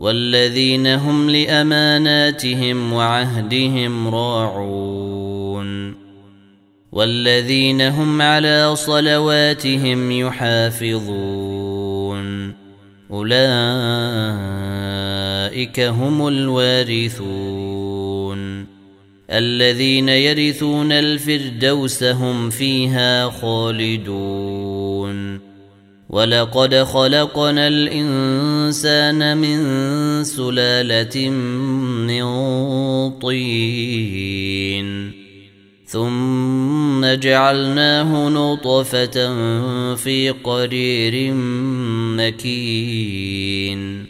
والذين هم لأماناتهم وعهدهم راعون والذين هم على صلواتهم يحافظون أولئك هم الوارثون الذين يرثون الفردوس هم فيها خالدون ولقد خلقنا الانسان من سلاله من طين ثم جعلناه نطفه في قرير مكين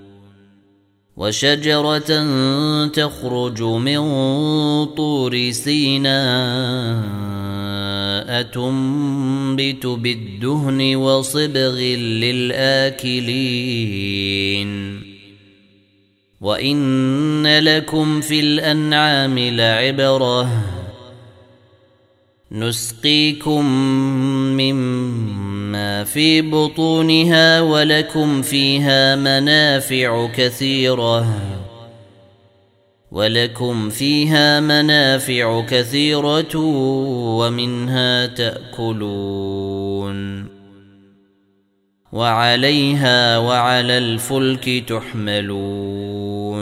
وشجرة تخرج من طور سيناء تنبت بالدهن وصبغ للآكلين. وإن لكم في الأنعام لعبرة. نسقيكم مما في بطونها ولكم فيها منافع كثيرة. ولكم فيها منافع كثيرة ومنها تأكلون. وعليها وعلى الفلك تحملون.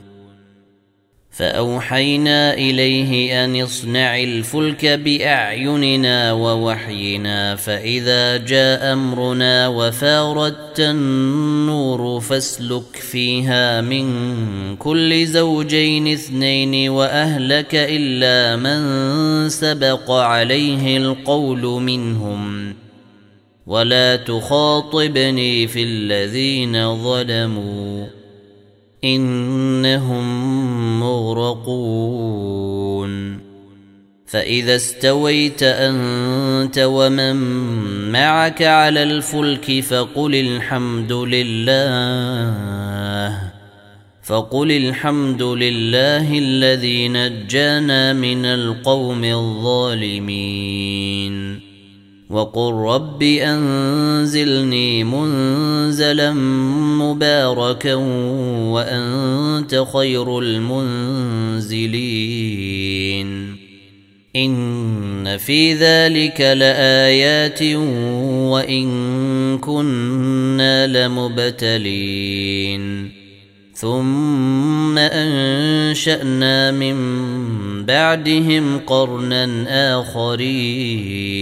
فأوحينا إليه أن اصنع الفلك بأعيننا ووحينا فإذا جاء أمرنا وفاردت النور فاسلك فيها من كل زوجين اثنين وأهلك إلا من سبق عليه القول منهم ولا تخاطبني في الذين ظلموا إنهم مغرقون. فإذا استويت أنت ومن معك على الفلك فقل الحمد لله. فقل الحمد لله الذي نجانا من القوم الظالمين. وقل رب أنزلني منزلا مباركا وأنت خير المنزلين. إن في ذلك لآيات وإن كنا لمبتلين. ثم أنشأنا من بعدهم قرنا آخرين.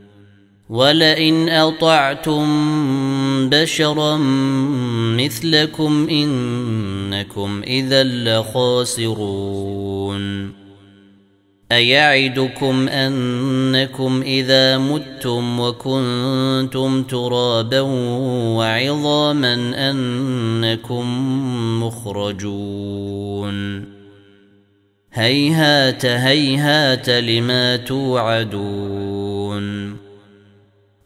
ولئن اطعتم بشرا مثلكم انكم اذا لخاسرون ايعدكم انكم اذا متم وكنتم ترابا وعظاما انكم مخرجون هيهات هيهات لما توعدون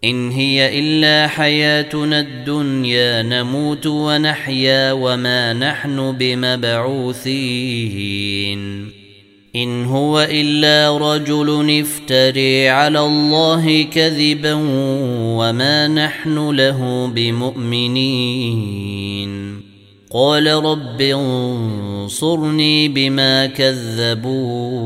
إن هي إلا حياتنا الدنيا نموت ونحيا وما نحن بمبعوثين. إن هو إلا رجل افتري على الله كذبا وما نحن له بمؤمنين. قال رب انصرني بما كذبون.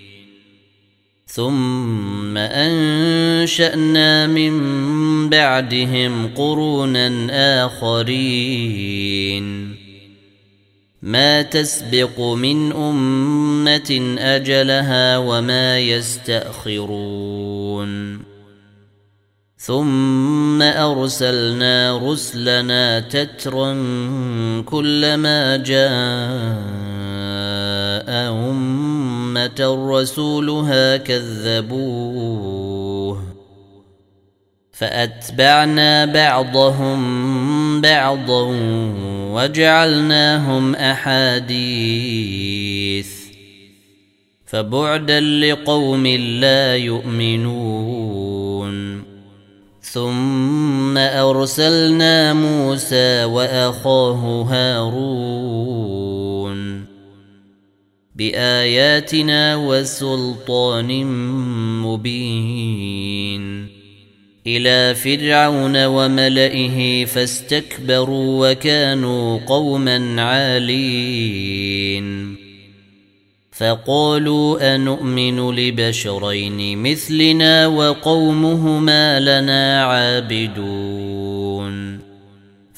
ثم أنشأنا من بعدهم قرونا آخرين. ما تسبق من أمة أجلها وما يستأخرون. ثم أرسلنا رسلنا تترا كلما جاء رسولها كذبوه فأتبعنا بعضهم بعضا وجعلناهم أحاديث. فبعدا لقوم لا يؤمنون. ثم أرسلنا موسى وأخاه هارون. بآياتنا وسلطان مبين. إلى فرعون وملئه فاستكبروا وكانوا قوما عالين. فقالوا انومن لبشرين مثلنا وقومهما لنا عابدون.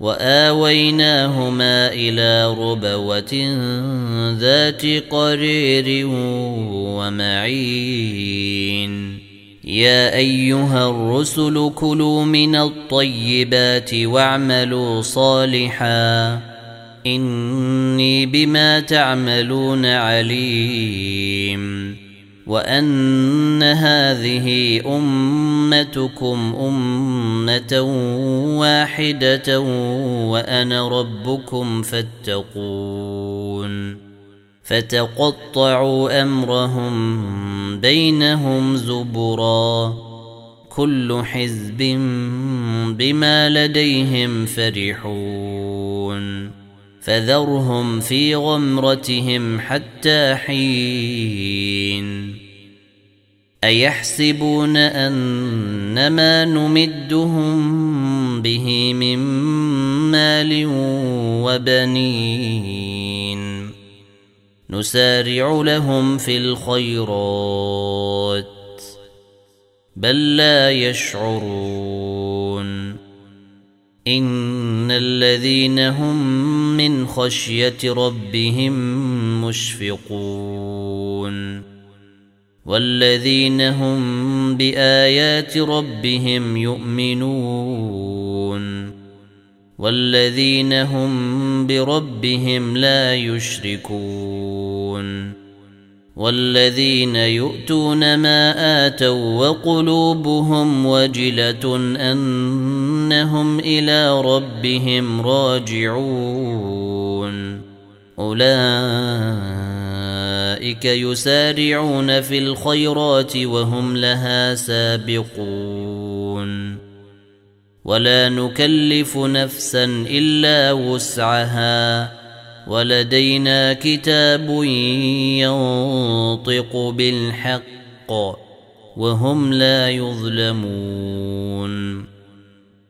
وآويناهما إلى ربوة ذات قرير ومعين. يا أيها الرسل كلوا من الطيبات واعملوا صالحا. إني بما تعملون عليم. وأن هذه أمتكم أمة واحدة وأنا ربكم فاتقون فتقطعوا أمرهم بينهم زبرا كل حزب بما لديهم فرحون فذرهم في غمرتهم حتى حين. أيحسبون ان ما نمدهم به من مال وبنين. نسارع لهم في الخيرات بل لا يشعرون. إن الذين هم من خشية ربهم مشفقون. والذين هم بآيات ربهم يؤمنون. والذين هم بربهم لا يشركون. والذين يؤتون ما آتوا وقلوبهم وجلة إنهم إلى ربهم راجعون. أولئك يسارعون في الخيرات وهم لها سابقون. ولا نكلف نفسا إلا وسعها. ولدينا كتاب ينطق بالحق وهم لا يظلمون.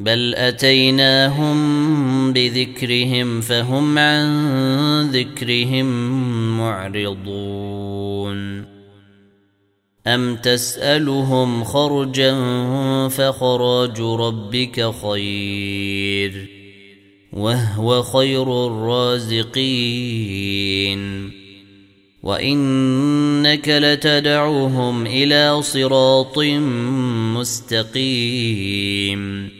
بل اتيناهم بذكرهم فهم عن ذكرهم معرضون ام تسالهم خرجا فخراج ربك خير وهو خير الرازقين وانك لتدعوهم إلى صراط مستقيم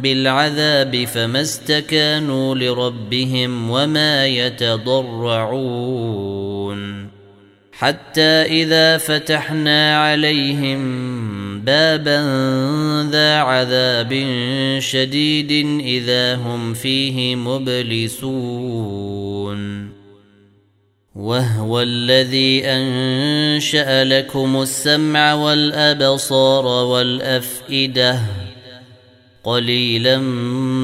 بالعذاب فما استكانوا لربهم وما يتضرعون حتى إذا فتحنا عليهم بابا ذا عذاب شديد إذا هم فيه مبلسون وهو الذي أنشأ لكم السمع والأبصار والأفئدة قليلا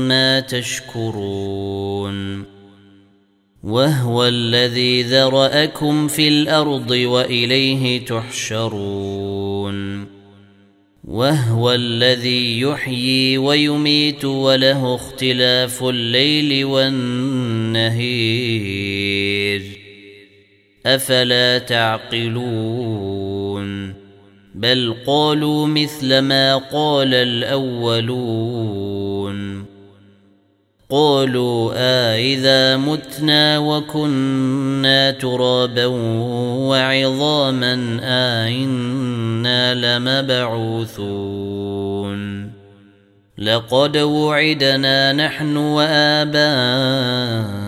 ما تشكرون وهو الذي ذرأكم في الأرض وإليه تحشرون وهو الذي يحيي ويميت وله اختلاف الليل والنهير أفلا تعقلون بل قالوا مثل ما قال الأولون. قالوا آإذا متنا وكنا ترابا وعظاما آئنا لمبعوثون. لقد وعدنا نحن وآباؤنا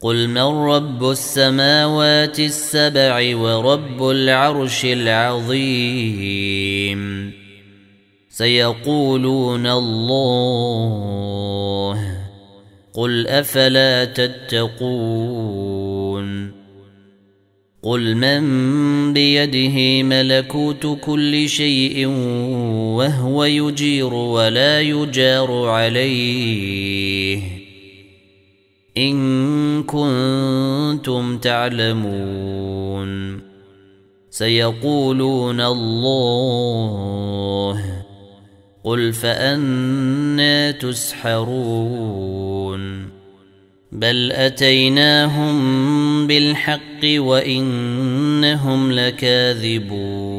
قل من رب السماوات السبع ورب العرش العظيم سيقولون الله قل افلا تتقون قل من بيده ملكوت كل شيء وهو يجير ولا يجار عليه إن كنتم تعلمون. سيقولون الله قل فأنا تسحرون. بل أتيناهم بالحق وإنهم لكاذبون.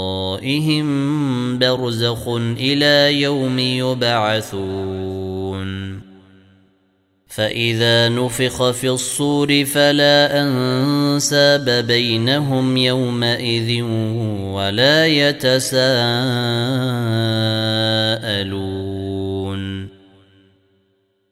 ورائهم برزخ إلى يوم يبعثون. فإذا نفخ في الصور فلا أنساب بينهم يومئذ ولا يتساءلون.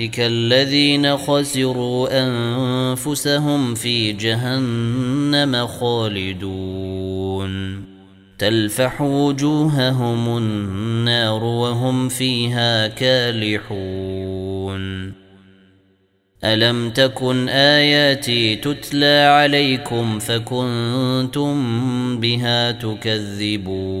فاولئك الذين خسروا انفسهم في جهنم خالدون تلفح وجوههم النار وهم فيها كالحون الم تكن اياتي تتلى عليكم فكنتم بها تكذبون